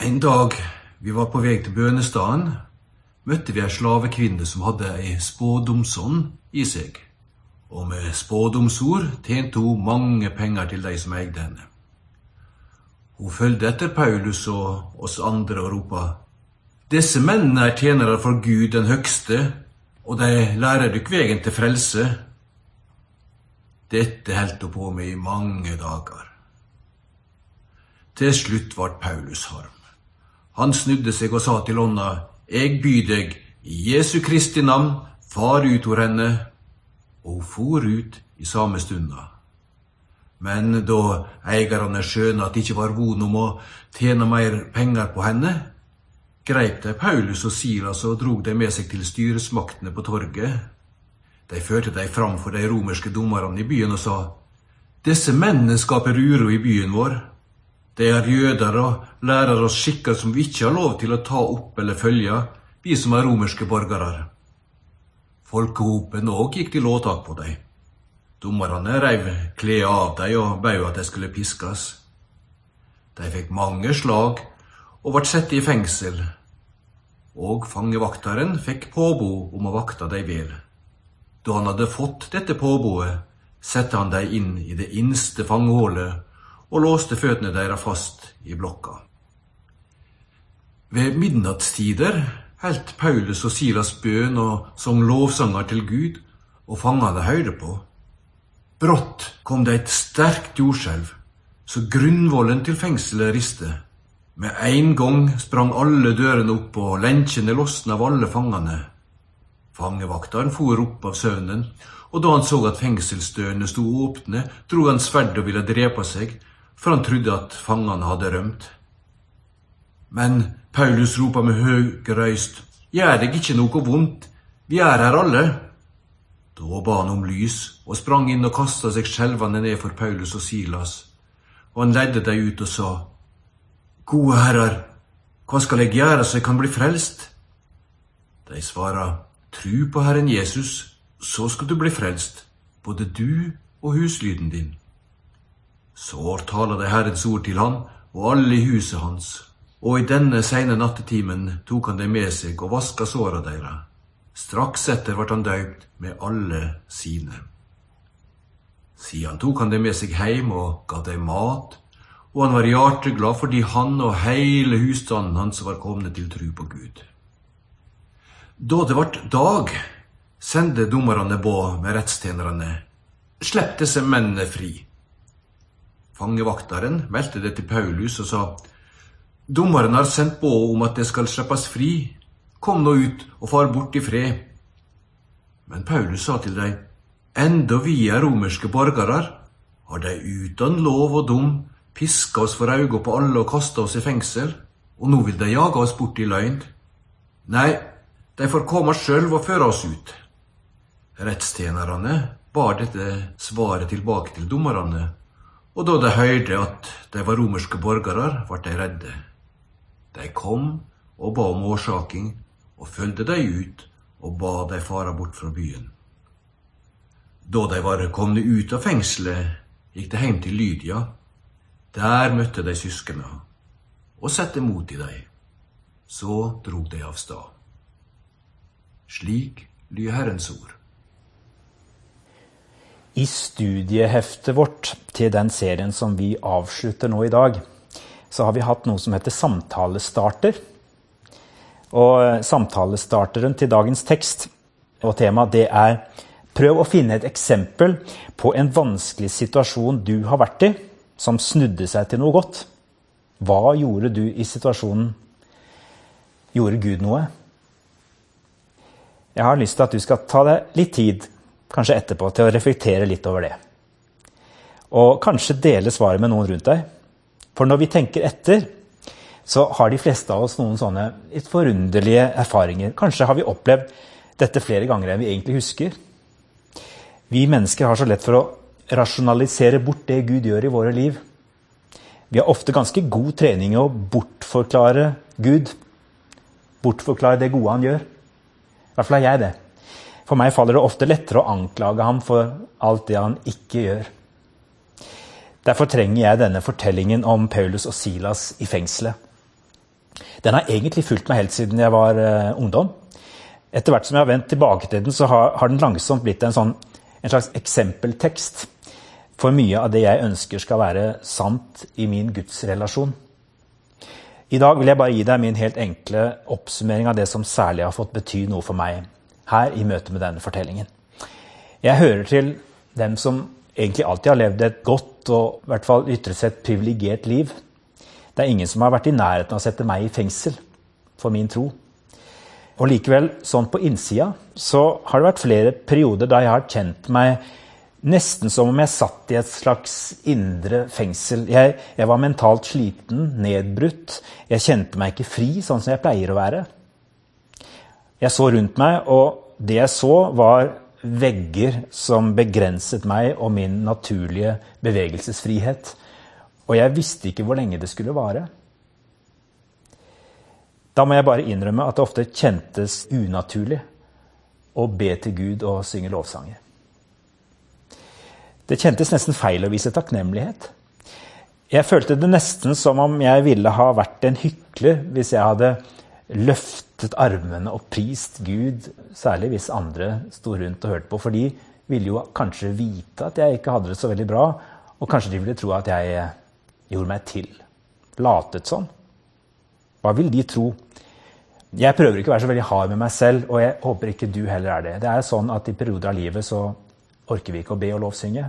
En dag vi var på vei til bønestaden, møtte vi ei slavekvinne som hadde ei spådomsånd i seg. Og med spådomsord tjente hun mange penger til de som eide henne. Hun fulgte etter Paulus og oss andre og ropa Disse mennene er tjenere for Gud den høgste, og de lærer dykk vegen til frelse. Dette heldt hun på med i mange dager. Til slutt ble Paulus harm. Han snudde seg og sa til ånda, Eg byr deg, i Jesu Kristi navn, far ut hvor henne. Og hun for ut i samme stunda. Men da eierne skjønte at det ikke var von om å tjene mer penger på henne, greip de Paulus og Silas og drog dem med seg til styresmaktene på torget. De førte dem fram for de romerske dommerne i byen og sa, Disse mennene skaper uro i byen vår. De er jøder og lærer oss skikker som vi ikke har lov til å ta opp eller følge, vi som er romerske borgere. Folkehopen òg gikk til åtak på dem. Dommerne reiv klærne av dem og bød at de skulle piskes. De fikk mange slag og ble satt i fengsel, og fangevakteren fikk påbud om å vakte dem vel. Da han hadde fått dette påbudet, satte han dem inn i det innste fangehullet og låste føttene deres fast i blokka. Ved midnattstider heldt Paulus og Silas bøn og sang lovsanger til Gud, og fangene hørte på. Brått kom det et sterkt jordskjelv, så grunnvollen til fengselet riste. Med en gang sprang alle dørene opp, og lenkjene losna av alle fangene. Fangevakteren for opp av søvnen, og da han så at fengselsdørene sto åpne, dro han sverd og ville drepe seg, for han trodde at fangene hadde rømt. Men Paulus ropa med høg røyst, Gjør deg ikke noe vondt, vi er her alle. Da ba han om lys og sprang inn og kasta seg skjelvende ned for Paulus og Silas, og han ledde dem ut og sa, Gode herrer, hva skal jeg gjøre så jeg kan bli frelst? De svara, Tru på Herren Jesus, så skal du bli frelst, både du og huslyden din. Så taler det Herrens ord til han og alle i huset hans, og i denne seine nattetimen tok han dem med seg og vaska såra deres. Straks etter ble han døypt med alle sine. Siden tok han dem med seg heim og ga dem mat, og han var hjerteglad fordi han og hele husstanden hans var kommet til tru på Gud. Da det ble dag, sendte dommerne båd med rettstjenerne. Slipp disse mennene fri. Fangevakteren meldte det til Paulus og sa, Dommeren har sendt på om at det skal slippes fri. Kom nå ut og far bort i fred. Men Paulus sa til dem, Enda vi er romerske borgere, har de uten lov og dom piska oss for øynene på alle og kasta oss i fengsel, og nå vil de jage oss bort i løgn. Nei, de får komme sjøl og føre oss ut. Rettstjenerne bar dette svaret tilbake til dommerne, og da de hørte at de var romerske borgere, ble de redde. De kom og ba om årsaking, og fulgte de ut og ba de fara bort fra byen. Da de var komne ut av fengselet, gikk de hjem til Lydia. Der møtte de søsknene og satte mot i dem. Så drog de av stad. Slik lyder Herrens ord. I studieheftet vårt til den serien som vi avslutter nå i dag, så har vi hatt noe som heter samtalestarter. Og samtalestarteren til dagens tekst og tema det er prøv å finne et eksempel på en vanskelig situasjon du har vært i, som snudde seg til noe godt. Hva gjorde du i situasjonen? Gjorde Gud noe? Jeg har lyst til at du skal ta deg litt tid kanskje etterpå, til å reflektere litt over det. Og kanskje dele svaret med noen rundt deg. For når vi tenker etter, så har de fleste av oss noen sånne litt forunderlige erfaringer. Kanskje har vi opplevd dette flere ganger enn vi egentlig husker. Vi mennesker har så lett for å rasjonalisere bort det Gud gjør i våre liv. Vi har ofte ganske god trening i å bortforklare Gud. Bortforklare det gode han gjør. I hvert fall er jeg det. For meg faller det ofte lettere å anklage ham for alt det han ikke gjør. Derfor trenger jeg denne fortellingen om Paulus og Silas i fengselet. Den har egentlig fulgt meg helt siden jeg var uh, ungdom. Etter hvert som jeg har vendt tilbake til den, så har, har den langsomt blitt en, sånn, en, slags eksempeltekst for mye av det jeg ønsker skal være sant i min gudsrelasjon. I dag vil jeg bare gi deg min helt enkle oppsummering av det som særlig har fått bety noe for meg her i møte med denne fortellingen. Jeg hører til dem som egentlig alltid har levd et godt og i hvert fall ytre sett privilegert liv. Det er ingen som har vært i nærheten av å sette meg i fengsel for min tro. Og likevel, sånn på innsida, så har det vært flere perioder da jeg har kjent meg nesten som om jeg satt i et slags indre fengsel. Jeg, jeg var mentalt sliten, nedbrutt. Jeg kjente meg ikke fri, sånn som jeg pleier å være. Jeg så rundt meg, og det jeg så, var vegger som begrenset meg og min naturlige bevegelsesfrihet. Og jeg visste ikke hvor lenge det skulle vare. Da må jeg bare innrømme at det ofte kjentes unaturlig å be til Gud og synge lovsanger. Det kjentes nesten feil å vise takknemlighet. Jeg følte det nesten som om jeg ville ha vært en hykler hvis jeg hadde løftet armene og prist Gud, særlig hvis andre sto rundt og hørte på. For de ville jo kanskje vite at jeg ikke hadde det så veldig bra, og kanskje de ville tro at jeg gjorde meg til. Latet sånn. Hva vil de tro? Jeg prøver ikke å være så veldig hard med meg selv, og jeg håper ikke du heller er det. Det er sånn at i perioder av livet så orker vi ikke å be og lovsynge.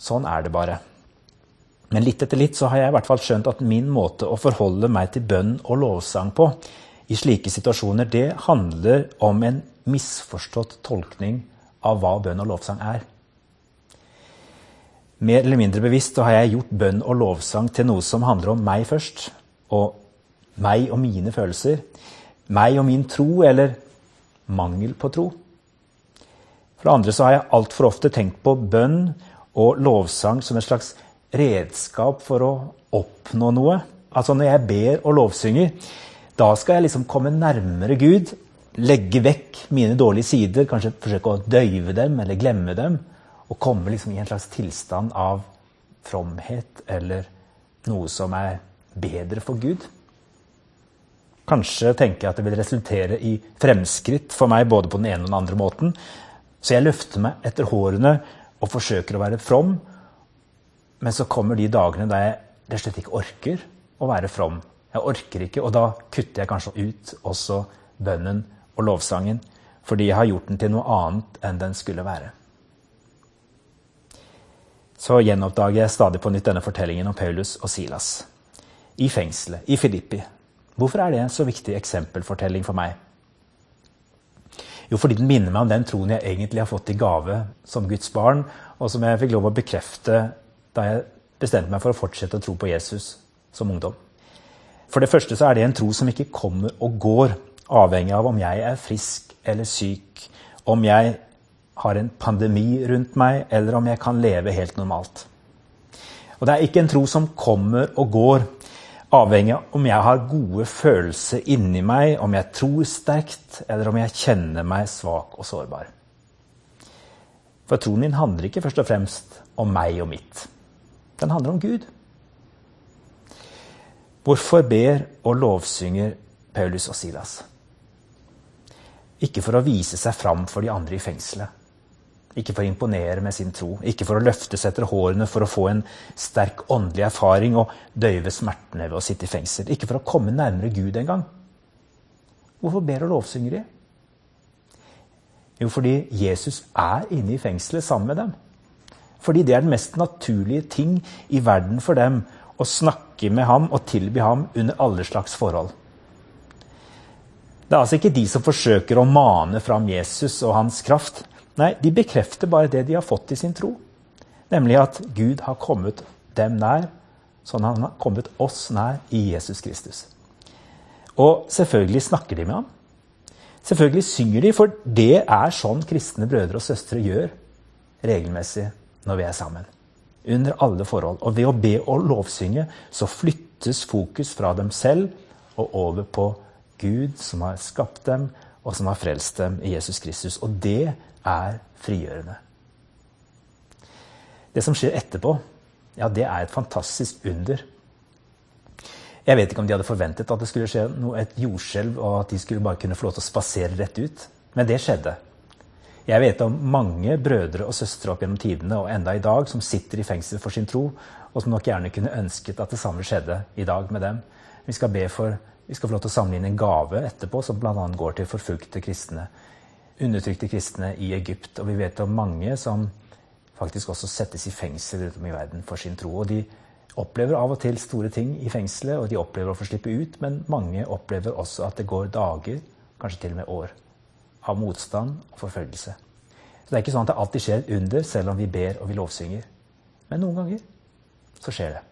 Sånn er det bare. Men litt etter litt så har jeg i hvert fall skjønt at min måte å forholde meg til bønn og lovsang på i slike situasjoner, det handler om en misforstått tolkning av hva bønn og lovsang er. Mer eller mindre bevisst har jeg gjort bønn og lovsang til noe som handler om meg først. Og meg og mine følelser. Meg og min tro, eller mangel på tro. For det andre så har jeg altfor ofte tenkt på bønn og lovsang som et slags redskap for å oppnå noe. Altså når jeg ber og lovsynger, da skal jeg liksom komme nærmere Gud. Legge vekk mine dårlige sider, kanskje forsøke å døyve dem eller glemme dem og komme liksom i en slags tilstand av fromhet eller noe som er bedre for Gud. Kanskje tenker jeg at det vil resultere i fremskritt for meg både på den ene og den andre måten. Så jeg løfter meg etter hårene og forsøker å være from. Men så kommer de dagene da jeg rett og slett ikke orker å være from. Jeg orker ikke, og da kutter jeg kanskje ut også bønnen og lovsangen. Fordi jeg har gjort den til noe annet enn den skulle være så gjenoppdager jeg stadig på nytt denne fortellingen om Paulus og Silas. I fengselet, i Filippi. Hvorfor er det en så viktig eksempelfortelling for meg? Jo, fordi den minner meg om den troen jeg egentlig har fått i gave som Guds barn, og som jeg fikk lov å bekrefte da jeg bestemte meg for å fortsette å tro på Jesus som ungdom. For det første så er det en tro som ikke kommer og går, avhengig av om jeg er frisk eller syk, om jeg har en pandemi rundt meg, eller om jeg kan leve helt normalt. Og Det er ikke en tro som kommer og går, avhengig av om jeg har gode følelser inni meg, om jeg tror sterkt, eller om jeg kjenner meg svak og sårbar. For troen min handler ikke først og fremst om meg og mitt. Den handler om Gud. Hvorfor ber og lovsynger Paulus og Silas? Ikke for å vise seg fram for de andre i fengselet. Ikke for å imponere med sin tro, ikke for å løfte seg etter hårene for å få en sterk åndelig erfaring og døyve smertene ved å sitte i fengsel. Ikke for å komme nærmere Gud engang. Hvorfor ber og lovsynger de? Jo, fordi Jesus er inne i fengselet sammen med dem. Fordi det er den mest naturlige ting i verden for dem å snakke med ham og tilby ham under alle slags forhold. Det er altså ikke de som forsøker å mane fram Jesus og hans kraft. Nei, de bekrefter bare det de har fått i sin tro. Nemlig at Gud har kommet dem nær, sånn han har kommet oss nær i Jesus Kristus. Og selvfølgelig snakker de med ham. Selvfølgelig synger de, for det er sånn kristne brødre og søstre gjør regelmessig når vi er sammen. Under alle forhold. Og ved å be og lovsynge så flyttes fokus fra dem selv og over på Gud som har skapt dem, og som har frelst dem i Jesus Kristus. Og det er frigjørende. Det som skjer etterpå, ja, det er et fantastisk under. Jeg vet ikke om de hadde forventet at det skulle skje noe, et jordskjelv, og at de skulle bare kunne få lov til å spasere rett ut. Men det skjedde. Jeg vet om mange brødre og søstre opp gjennom tidene og enda i dag som sitter i fengsel for sin tro, og som nok gjerne kunne ønsket at det samme skjedde i dag med dem. Vi skal be for, vi skal få lov til å samle inn en gave etterpå som bl.a. går til forfulgte kristne, undertrykte kristne i Egypt. Og vi vet om mange som faktisk også settes i fengsel rundt om i verden for sin tro. og de opplever av og til store ting i fengselet, og de opplever å få slippe ut, men mange opplever også at det går dager, kanskje til og med år, av motstand og forfølgelse. Så Det er ikke sånn at det alltid skjer et under, selv om vi ber og vi lovsynger. Men noen ganger så skjer det.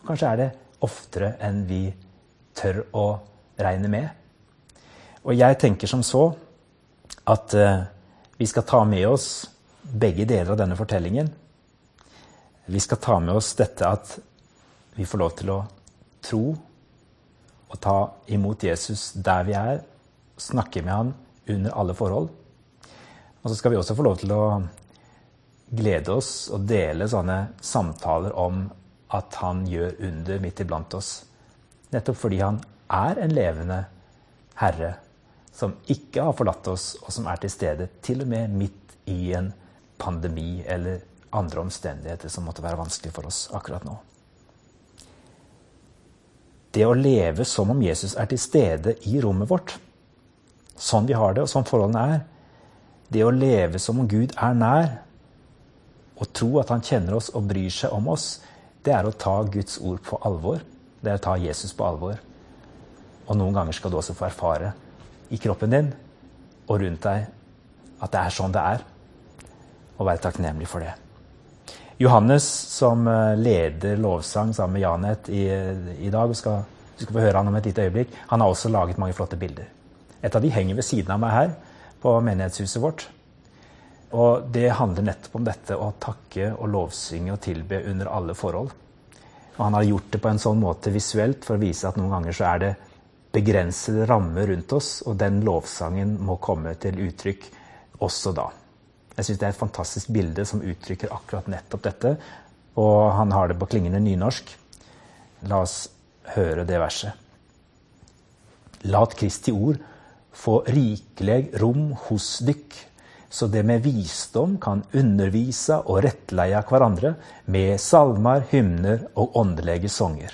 Og kanskje er det oftere enn vi tør å regne med. Og jeg tenker som så at uh, vi skal ta med oss begge deler av denne fortellingen. Vi skal ta med oss dette at vi får lov til å tro og ta imot Jesus der vi er, snakke med han under alle forhold. Og så skal vi også få lov til å glede oss og dele sånne samtaler om at han gjør under midt iblant oss. Nettopp fordi han er en levende herre som ikke har forlatt oss, og som er til stede til og med midt i en pandemi eller andre omstendigheter som måtte være vanskelig for oss akkurat nå. Det å leve som om Jesus er til stede i rommet vårt, sånn vi har det, og sånn forholdene er, det å leve som om Gud er nær, og tro at han kjenner oss og bryr seg om oss, det er å ta Guds ord på alvor. Det er å ta Jesus på alvor. Og noen ganger skal du også få erfare i kroppen din og rundt deg at det er sånn det er, og være takknemlig for det. Johannes, som eh, leder lovsang sammen med Janet i, i dag, skal, skal få høre han om et lite øyeblikk, han har også laget mange flotte bilder. Et av de henger ved siden av meg her på menighetshuset vårt. Og det handler nettopp om dette å takke og lovsynge og tilbe under alle forhold. Og han har gjort det på en sånn måte visuelt for å vise at noen ganger så er det begrensede rammer rundt oss, og den lovsangen må komme til uttrykk også da. Jeg syns det er et fantastisk bilde som uttrykker akkurat nettopp dette. Og han har det på klingende nynorsk. La oss høre det verset. Lat Kristi ord få rikleg rom hos dykk, så det med visdom kan undervise og rettleie hverandre med salmer, hymner og åndelige sanger.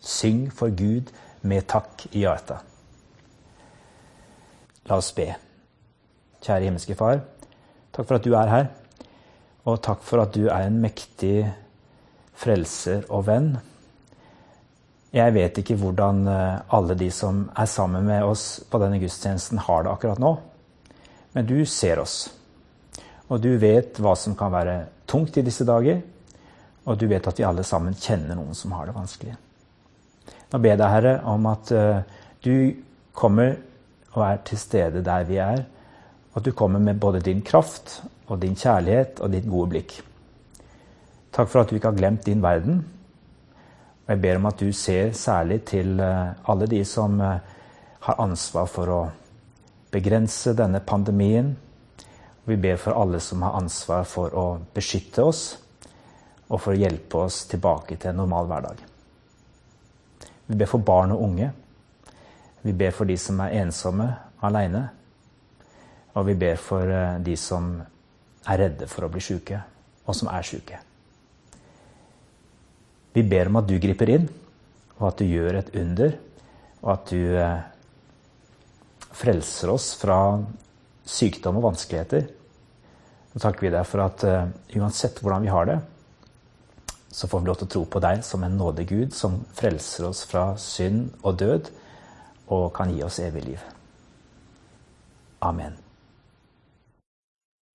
Syng for Gud med takk i hjertet. La oss be. Kjære himmelske Far. Takk for at du er her. Og takk for at du er en mektig frelser og venn. Jeg vet ikke hvordan eh, alle de som er sammen med oss på denne gudstjenesten, har det akkurat nå. Men du ser oss. Og du vet hva som kan være tungt i disse dager. Og du vet at vi alle sammen kjenner noen som har det vanskelig. Nå ber jeg deg, Herre, om at eh, du kommer og er til stede der vi er at du kommer med både din kraft og din kjærlighet og ditt gode blikk. Takk for at du ikke har glemt din verden. Og jeg ber om at du ser særlig til eh, alle de som eh, har ansvar for å begrense denne pandemien. Vi ber for alle som har ansvar for å beskytte oss og for å hjelpe oss tilbake til en normal hverdag. Vi ber for barn og unge. Vi ber for de som er ensomme, aleine. Og vi ber for eh, de som er redde for å bli syke, og som er syke. Vi ber om at du griper inn, og at du gjør et under, og at du eh, frelser oss fra sykdom og vanskeligheter. Så takker vi deg for at uh, uansett hvordan vi har det, så får vi lov til å tro på deg som en nådig Gud som frelser oss fra synd og død, og kan gi oss evig liv. Amen.